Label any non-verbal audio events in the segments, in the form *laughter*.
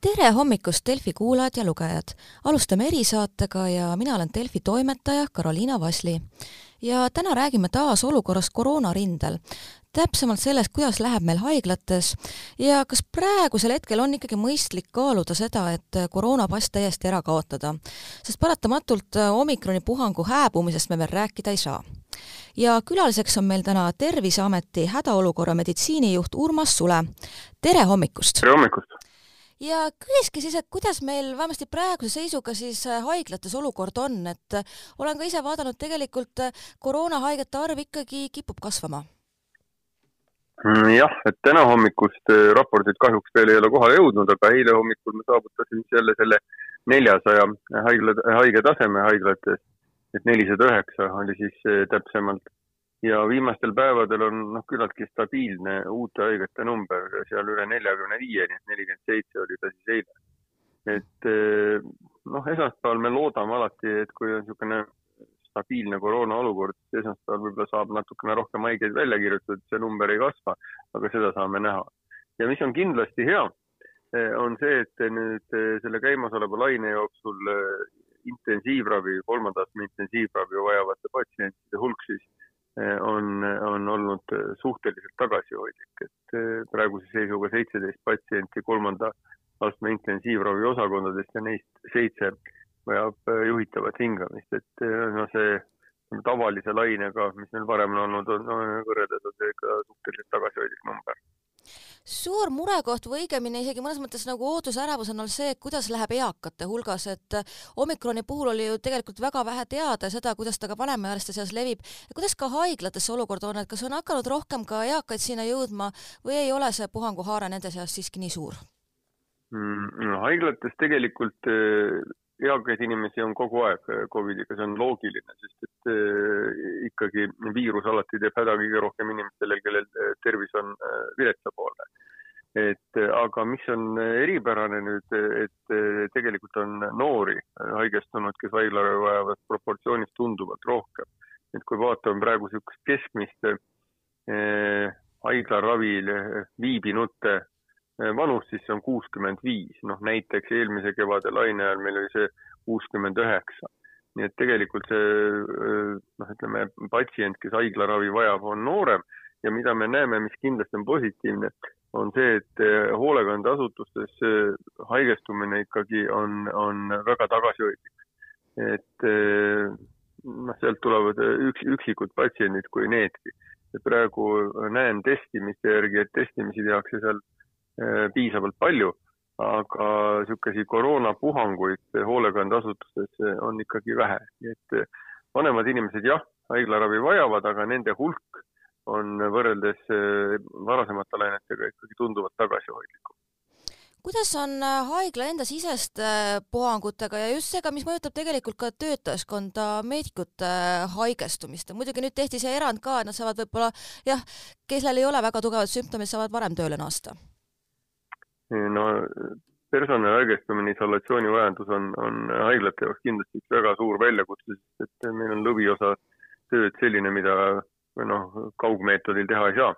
tere hommikust, Delfi kuulajad ja lugejad! alustame erisaatega ja mina olen Delfi toimetaja Karoliina Vasli. ja täna räägime taas olukorrast koroonarindel. täpsemalt sellest, kuidas läheb meil haiglates ja kas praegusel hetkel on ikkagi mõistlik kaaluda seda, et koroonapass täiesti ära kaotada. sest paratamatult omikroni puhangu hääbumisest me veel rääkida ei saa ja külaliseks on meil täna Terviseameti hädaolukorra meditsiinijuht Urmas Sule. tere hommikust! tere hommikust! Ja küsiski siis, et kuidas meil vähemasti praeguse seisuga siis äh, haiglates olukord on, et äh, olen ka ise vaadanud, tegelikult äh, koroonahaigete arv ikkagi kipub kasvama. Mm, jah, et täna hommikust raportid kahjuks veel ei ole kohale jõudnud, aga eile hommikul me saavutasime jälle selle neljasaja haigla, haige taseme haiglates, et nelisada üheksa oli siis täpsemalt ja viimastel päevadel on noh, küllaltki stabiilne uute haigete number, seal üle neljakümne viie, nii et nelikümmend seitse oli ta siis eile. et eh, noh, esmaspäeval me loodame alati, et kui on niisugune stabiilne koroona olukord, siis esmaspäeval võib-olla saab natukene rohkem haigeid välja kirjutatud, see number ei kasva, aga seda saame näha. ja mis on kindlasti hea, eh, on see, et nüüd eh, selle käimasoleva laine jooksul intensiivravi, kolmanda astme intensiivravi vajavate patsientide hulk siis on, on olnud suhteliselt tagasihoidlik, et eh, praeguse seisuga seitseteist patsienti kolmanda astme intensiivravi osakondadest ja neist seitse vajab eh, juhitavat hingamist, et no see tavalise lainega, mis meil varem on olnud, on no, võrreldes on see ikka suhteliselt tagasihoidlik number suur murekoht või õigemini isegi mõnes mõttes nagu ootusärevus on olnud see, kuidas läheb eakate hulgas, et omikroni puhul oli ju tegelikult väga vähe teada seda, kuidas ta ka vanemaealiste seas levib. kuidas ka haiglates see olukord on, et kas on hakanud rohkem ka eakaid sinna jõudma või ei ole see puhanguhaare nende seas siiski nii suur mm,? haiglates tegelikult eh, eakaid inimesi on kogu aeg eh, Covidiga, see on loogiline, sest et äh, ikkagi viirus alati teeb häda kõige rohkem inimestele, kellel tervis on äh, viletsapoolne et aga mis on eripärane nüüd, et tegelikult on noori haigestunud, kes haiglaravi vajavad proportsioonis tunduvalt rohkem. et kui vaatame praegu niisugust keskmist haiglaravil viibinute eh, vanust, siis see on kuuskümmend viis, noh näiteks eelmise kevade laine ajal meil oli see kuuskümmend üheksa. nii et tegelikult see eh, noh, ütleme patsient, kes haiglaravi vajab, on noorem ja mida me näeme, mis kindlasti on positiivne, on see, et eh, hoolekandeasutustes haigestumine ikkagi on, on väga tagasihoidlik. et noh, sealt tulevad üks, üksikud patsiendid kui needki. praegu näen testimiste järgi, et testimisi tehakse seal piisavalt palju, aga niisuguseid koroonapuhanguid hoolekandeasutustes on ikkagi vähe, nii et vanemad inimesed jah, haiglaravi vajavad, aga nende hulk on võrreldes eh, varasemate lainetega ikkagi tunduvalt tagasihoidlikum. kuidas on haigla enda siseste puhangutega ja just seega, mis mõjutab tegelikult ka töötajaskonda, meedikute haigestumist ja muidugi nüüd tehti see erand ka, et nad saavad võib-olla jah, kellel ei ole väga tugevad sümptomid, saavad varem tööle naasta? No personali haigestumine, isolatsiooni vajadus on, on haiglate jaoks kindlasti üks väga suur väljakutse, sest et meil on lõviosa tööd selline, mida noh, kaugmeetodil teha ei saa.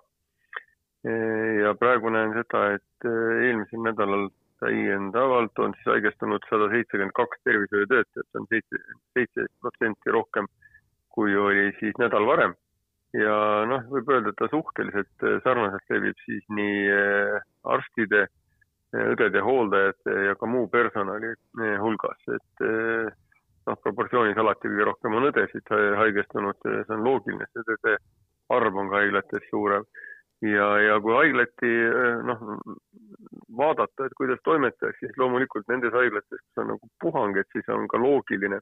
ja praegu näen seda, et eh, eelmisel nädalal täiendavalt on siis haigestunud sada seitsekümmend kaks tervishoiutöötajat, see on seitse, seitseteist protsenti rohkem, kui oli siis nädal varem. ja noh, võib öelda, et ta suhteliselt eh, sarnaselt levib siis nii arstide, õdede, hooldajate ja ka muu personali hulgas, et noh, proportsioonis alati kõige rohkem on õdesid haigestunud, see on loogiline, sest õdede arv on ka haiglates suurem. ja, ja kui haiglati noh, vaadata, et kuidas toimetatakse, siis loomulikult nendes haiglates, kus on nagu puhang, et siis on ka loogiline,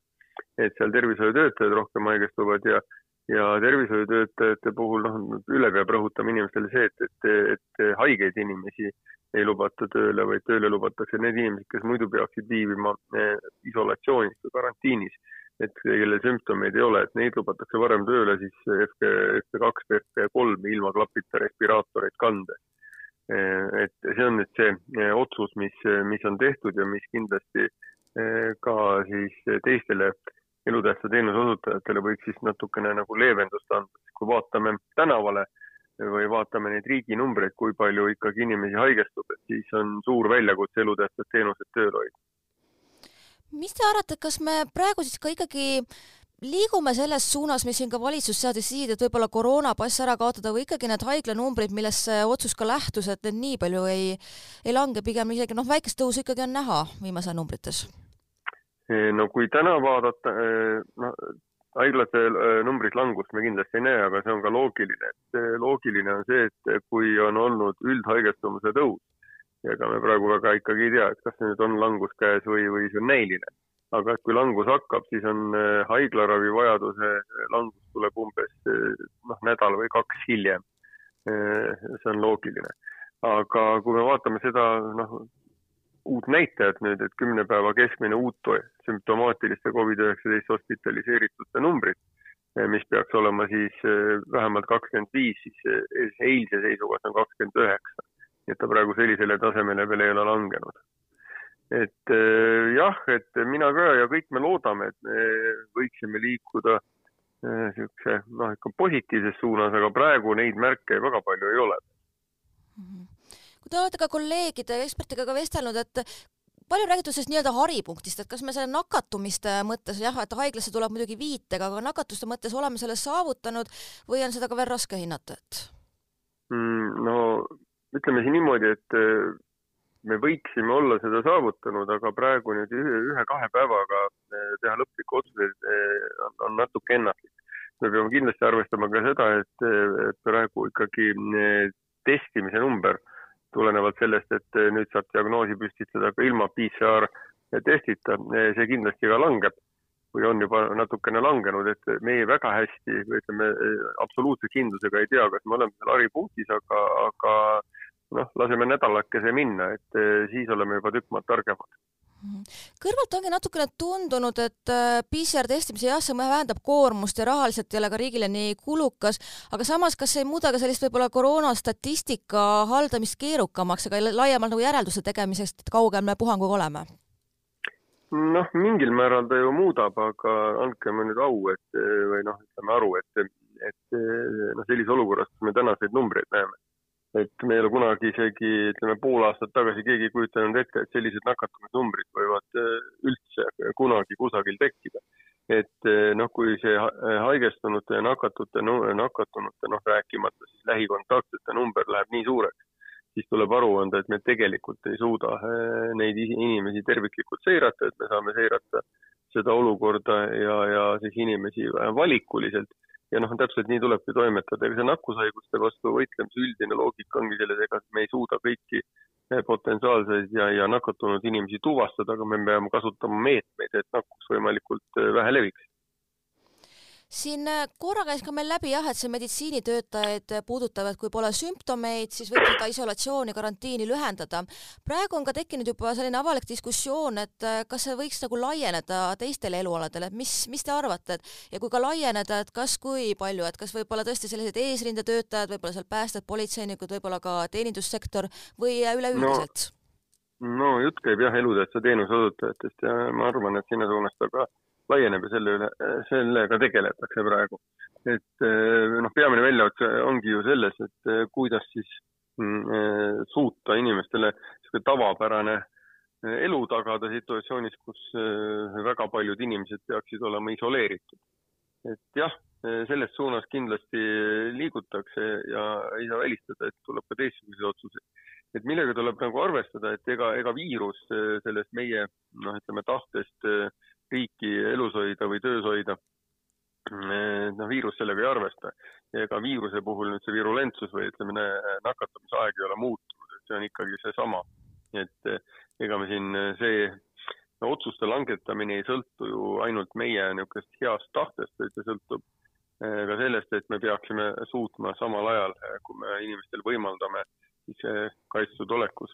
et seal tervishoiutöötajad rohkem haigestuvad ja ja tervishoiutöötajate puhul noh, üle peab rõhutama inimestele see, et, et, et haigeid inimesi ei lubata tööle, vaid tööle lubatakse need inimesed, kes muidu peaksid viibima eh, isolatsioonis või karantiinis, et kellel sümptomeid ei ole, et neid lubatakse varem tööle siis FP, FP2 või FP3 ilma klapita respiraatoreid kandes. Eh, et see on nüüd see eh, otsus, mis, mis on tehtud ja mis kindlasti ka siis teistele elutähtsa teenuse osutajatele võiks siis natukene nagu leevendust anda, kui vaatame tänavale või vaatame neid riiginumbreid, kui palju ikkagi inimesi haigestub, et siis on suur väljakutse elutähtsad teenused tööl hoida. mis te arvate, kas me praegu siis ka ikkagi liigume selles suunas, mis siin ka valitsus seadis sihind, et võib-olla koroonapass ära kaotada või ikkagi need haiglanumbrid, millest see otsus ka lähtus, et need nii palju ei, ei lange, pigem isegi noh, väikest tõusu ikkagi on näha viimase numbrites? No kui täna vaadata, noh, haiglate numbris langust me kindlasti ei näe, aga see on ka loogiline, et loogiline on see, et kui on olnud üldhaigestumise tõus ja ega me praegu väga ikkagi ei tea, et kas nüüd on langus käes või, või see on näiline aga kui langus hakkab, siis on haiglaravi vajaduse äh, langus tuleb umbes noh, nädal või kaks hiljem. see on loogiline. aga kui me vaatame seda noh, uut näitajat nüüd, et kümne päeva keskmine uut sümptomaatiliste Covid-19 hospitaliseeritute numbrid, mis peaks olema siis vähemalt kakskümmend viis, siis eilse seisuga see on kakskümmend üheksa. nii et ta praegu sellisele tasemele veel ei ole langenud et jah, et mina ka ja kõik me loodame, et me võiksime liikuda niisuguse noh, ikka positiivses suunas, aga praegu neid märke väga palju ei ole mm. -hmm. Te olete ka kolleegide ja ekspertidega vestelnud, et palju räägitud sellest nii-öelda haripunktist, et kas me selle nakatumiste mõttes jah, et haiglasse tuleb muidugi viitega, aga nakatuste mõttes oleme selle saavutanud või on seda ka veel raske hinnata, et mm,? no ütleme siin niimoodi, et me võiksime olla seda saavutanud, aga praegu nüüd ühe-kahe päevaga eh, teha lõplikke otsuseid eh, on, natuke ennatlik. me peame kindlasti arvestama ka seda, et praegu ikkagi eh, testimise number tulenevalt sellest, et nüüd saab diagnoosi püstitada ka ilma PCR testita, see kindlasti ka langeb või on juba natukene langenud, et meie väga hästi või ütleme, absoluutse kindlusega ei tea, kas me oleme seal haripunktis, aga, aga noh, laseme nädalakese minna, et eh, siis oleme juba tükk maad targemad kõrvalt ongi natukene tundunud, et eh, PCR testimise jah, see vähendab koormust ja rahaliselt ei ole ka riigile nii kulukas, aga samas, kas ei muuda ka sellist võib-olla koroonastatistika haldamist keerukamaks, aga laiemalt nagu järelduse tegemisest, et kaugel me puhanguga oleme? noh, mingil määral ta ju muudab, aga andkem nüüd au, et või noh, ütleme aru, et, et noh, sellises olukorras, me tänaseid numbreid näeme et me ei ole kunagi isegi, ütleme pool aastat tagasi keegi ei kujutanud ette, et sellised nakatumisnumbrid võivad äh, üldse kunagi kusagil tekkida. et äh, noh, kui see haigestunute ja nakatute, nakatunute, noh rääkimata siis lähikontaktsete number läheb nii suureks, siis tuleb aru anda, et me tegelikult ei suuda äh, neid inimesi terviklikult seirata, et me saame seirata seda olukorda ja, ja siis inimesi valikuliselt ja noh, täpselt nii tulebki toimetada, ega see nakkushaiguste vastu võitlemise üldine loogika ongi selles, ega me ei suuda kõiki eh, potentsiaalseid ja, ja nakatunud inimesi tuvastada, aga me peame kasutama meetmeid, et nakkus võimalikult eh, vähe leviks siin äh, korra käis ka meil läbi jah, et see meditsiinitöötajaid puudutab, et kui pole sümptomeid, siis võib seda isolatsiooni, karantiini lühendada. praegu on ka tekkinud juba selline avalik diskussioon, et äh, kas see võiks nagu laieneda teistele elualadele, et mis, mis te arvate, et ja kui ka laieneda, et kas, kui palju, et kas võib-olla tõesti sellised eesrindetöötajad, võib-olla seal päästjad, politseinikud, võib-olla ka teenindussektor või äh, üleüldiselt no.? no jutt käib jah elutähtsa teenuse osutajatest ja ma arvan, et sinna suunas ta ka laieneb ja selle üle, sellega tegeletakse praegu. et eh, noh, peamine väljakutse ongi ju selles, et eh, kuidas siis mm, eh, suuta inimestele niisugune tavapärane elu tagada situatsioonis, kus väga paljud inimesed peaksid olema isoleeritud. et jah, selles suunas kindlasti liigutakse ja ei saa välistada, et tuleb ka teistsuguseid otsuseid. et millega tuleb nagu arvestada, et ega, ega viirus sellest meie noh, ütleme tahtest riiki elus hoida või töös hoida. noh, viirus sellega ei arvesta ja ega viiruse puhul nüüd see virulentsus või ütleme, nakatumise aeg ei ole muutunud, et see on ikkagi seesama. et ega me siin see no, otsuste langetamine ei sõltu ju ainult meie niisugusest heast tahtest, vaid see sõltub eh, ka sellest, et me peaksime suutma samal ajal, kui me inimestel võimaldame siis eh, kaitstud olekus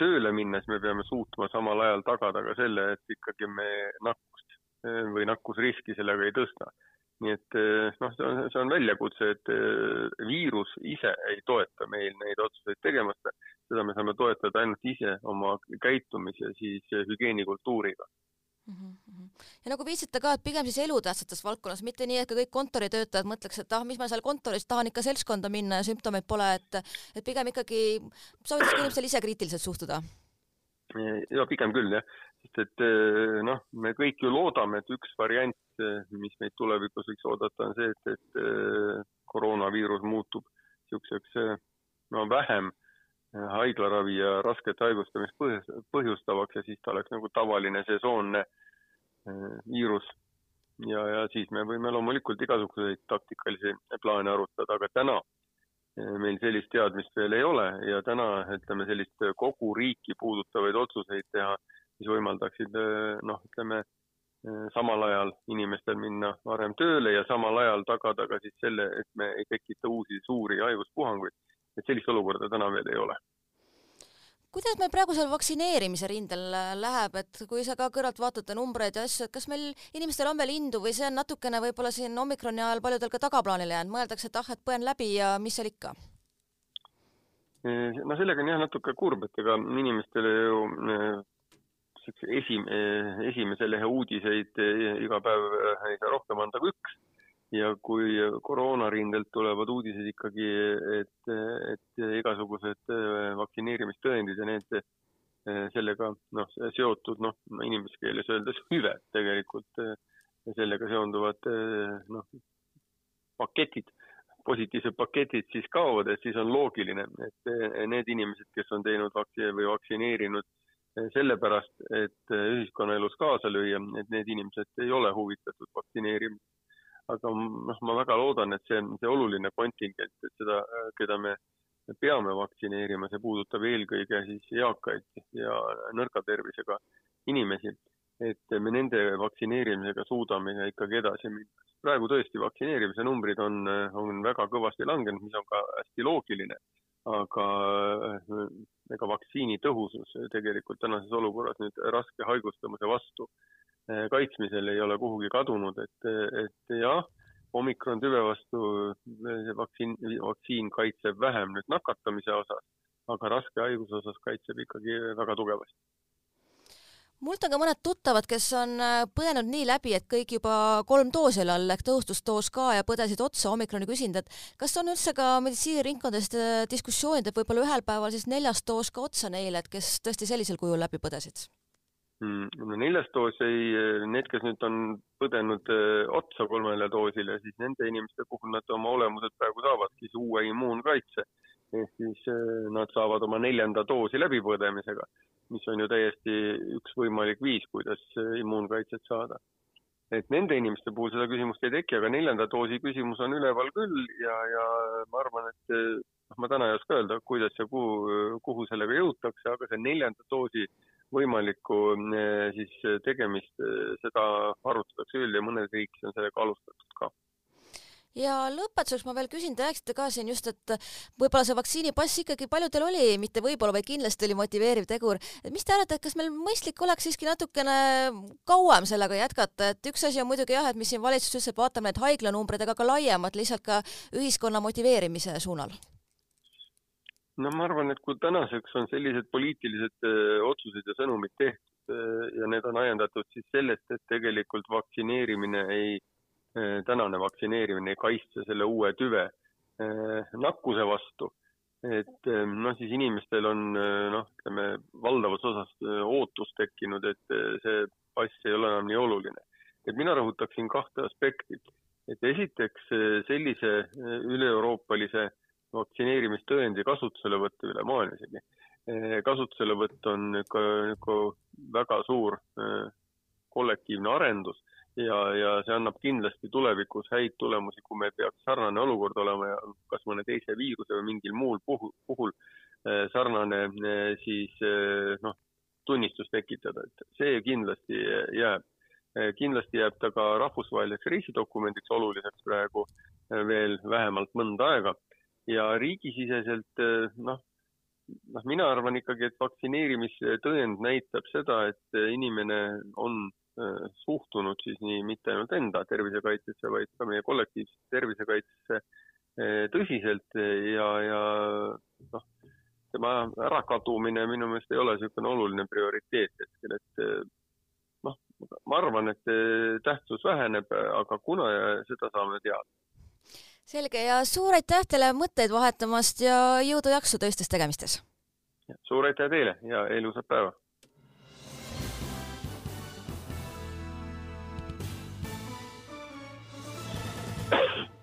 tööle minnes me peame suutma samal ajal tagada ka selle, et ikkagi me nakkust äh, või nakkusriski sellega ei tõsta. nii et äh, noh, see on, see on väljakutse, et viirus ise ei toeta meil neid otsuseid tegemast, seda me saame toetada ainult ise oma käitumise siis hügieenikultuuriga. Ja nagu viitsite ka, et pigem siis elutähtsates valdkonnas, mitte nii, et ka kõik kontoritöötajad mõtleks, et ah, mis ma seal kontoris tahan ikka seltskonda minna ja sümptomeid pole, et et pigem ikkagi soovitakse inimestel ise kriitiliselt suhtuda. ja pigem küll jah, sest et eh, noh, me kõik ju loodame, et üks variant, eh, mis meid tulevikus võiks oodata, on see, et, et eh, koroonaviirus muutub niisuguseks no vähem haiglaravi ja rasket haigustamist põhjustavaks ja siis ta oleks nagu tavaline sesoonne viirus. ja, ja siis me võime loomulikult igasuguseid taktikalisi plaane arutada, aga täna meil sellist teadmist veel ei ole ja täna ütleme sellist kogu riiki puudutavaid otsuseid teha mis võimaldaksid eh, noh, ütleme samal ajal inimestel minna varem tööle ja samal ajal tagada ka siis selle, et me ei tekita uusi suuri haiguspuhanguid. Et sellist olukorda täna veel ei ole kuidas meil praegu seal vaktsineerimise rindel äh, läheb, et kui sa ka kõrvalt vaatad numbreid ja asju, et kas meil inimestel on veel indu või see on natukene võib-olla siin omikroni ajal paljudel ka tagaplaanile jäänud, mõeldakse, et ah, et põen läbi ja mis seal ikka? Eh, no sellega on jah natuke kurb, et ega inimestele ju niisuguse esim-, esimese lehe uudiseid eh, iga päev eh, ei saa rohkem anda kui üks. Ja kui koroonarindelt tulevad uudised ikkagi, et, et igasugused eh, vaktsineerimistõendid ja need sellega noh, seotud noh, inglise keeles öeldes *laughs* hüved tegelikult sellega seonduvad noh, paketid, positiivsed paketid siis kaovad, et siis on loogiline, et need inimesed, kes on teinud vaktsi- või vaktsineerinud sellepärast, et ühiskonnaelus kaasa lüüa, et need inimesed ei ole huvitatud vaktsineerimisest. Aga noh, ma väga loodan, et see, see oluline kontingent, et seda, keda me peame vaktsineerima, see puudutab eelkõige siis eakaid ja nõrga tervisega inimesi, et me nende vaktsineerimisega suudame ikkagi edasi minna. praegu tõesti vaktsineerimise numbrid on, on väga kõvasti langenud, mis on ka hästi loogiline aga ega vaktsiini tõhusus tegelikult tänases olukorras nüüd raske haigustamise vastu äh, kaitsmisel ei ole kuhugi kadunud, et, et jah, omikron tüve vastu see vaktsiin, vaktsiin kaitseb vähem nüüd nakatamise osas, aga raske haiguse osas kaitseb ikkagi väga tugevasti mult on ka mõned tuttavad, kes on äh, põdenud nii läbi, et kõik juba kolm doosi oli all ehk tõhustusdoos ka ja põdesid otsa omikroni küsinud, et kas on üldse ka meditsiiniringkondades äh, diskussioonid, et võib-olla ühel päeval siis neljas doos ka otsa neile, et kes tõesti sellisel kujul läbi põdesid? Mm, no neljas doos ei, need, kes nüüd on põdenud äh, otsa kolmele doosile, siis nende inimeste puhul nad oma olemuselt praegu saavadki uue immuunkaitse ehk siis nad saavad oma neljanda doosi läbipõdemisega mis on ju täiesti üks võimalik viis, kuidas immuunkaitset saada. et nende inimeste puhul seda küsimust ei teki, aga neljanda doosi küsimus on üleval küll ja, ja ma arvan, et noh, ma täna ei oska öelda, kuidas ja kuhu, kuhu sellega jõutakse, aga see neljanda doosi võimalikku eh, siis tegemist, eh, seda arutatakse küll ja mõnes riigis on sellega alustatud ka ja lõpetuseks ma veel küsin, te rääkisite ka siin just, et võib-olla see vaktsiinipass ikkagi paljudel oli, mitte võib-olla, vaid kindlasti oli motiveeriv tegur. et mis te arvate, et kas meil mõistlik oleks siiski natukene kauem sellega jätkata, et üks asi on muidugi jah, et mis siin valitsus ütles, et vaatame need haiglanumbrid, aga ka laiemalt lihtsalt ka ühiskonna motiveerimise suunal? No ma arvan, et kui tänaseks on sellised poliitilised öö, otsused ja sõnumid tehtud öö, ja need on ajendatud siis sellest, et tegelikult vaktsineerimine ei Eh, tänane vaktsineerimine ei kaitse selle uue tüve nakkuse vastu. et noh, siis inimestel on noh, ütleme valdavas osas ootus tekkinud, et see pass ei ole enam nii oluline. et mina rõhutaksin kahte aspekti. et esiteks sellise üle-euroopalise vaktsineerimistõendi kasutuselevõtt üle maailma isegi. kasutuselevõtt on ka nagu väga suur kollektiivne arendus ja, ja see annab kindlasti tulevikus häid tulemusi, kui meil peaks sarnane olukord olema ja kas mõne teise viiruse või mingil muul puhul, puhul eh, sarnane eh, siis eh, noh, tunnistus tekitada, et see kindlasti jääb. kindlasti jääb ta ka rahvusvaheliseks reisidokumendiks oluliseks praegu veel vähemalt mõnda aega ja riigisiseselt noh, noh, mina arvan ikkagi, et vaktsineerimistõend näitab seda, et inimene on Äh, suhtunud siis nii mitte ainult enda tervisekaitsesse, vaid ka meie kollektiivsesse tervisekaitsesse tõsiselt ja, ja noh, tema ärakadumine minu meelest ei ole niisugune oluline prioriteet hetkel, et noh, ma arvan, et tähtsus väheneb, aga kuna, seda saame teada selge ja suur aitäh teile mõtteid vahetamast ja jõudu-jaksu töistes tegemistes! suur aitäh teile ja ilusat päeva! you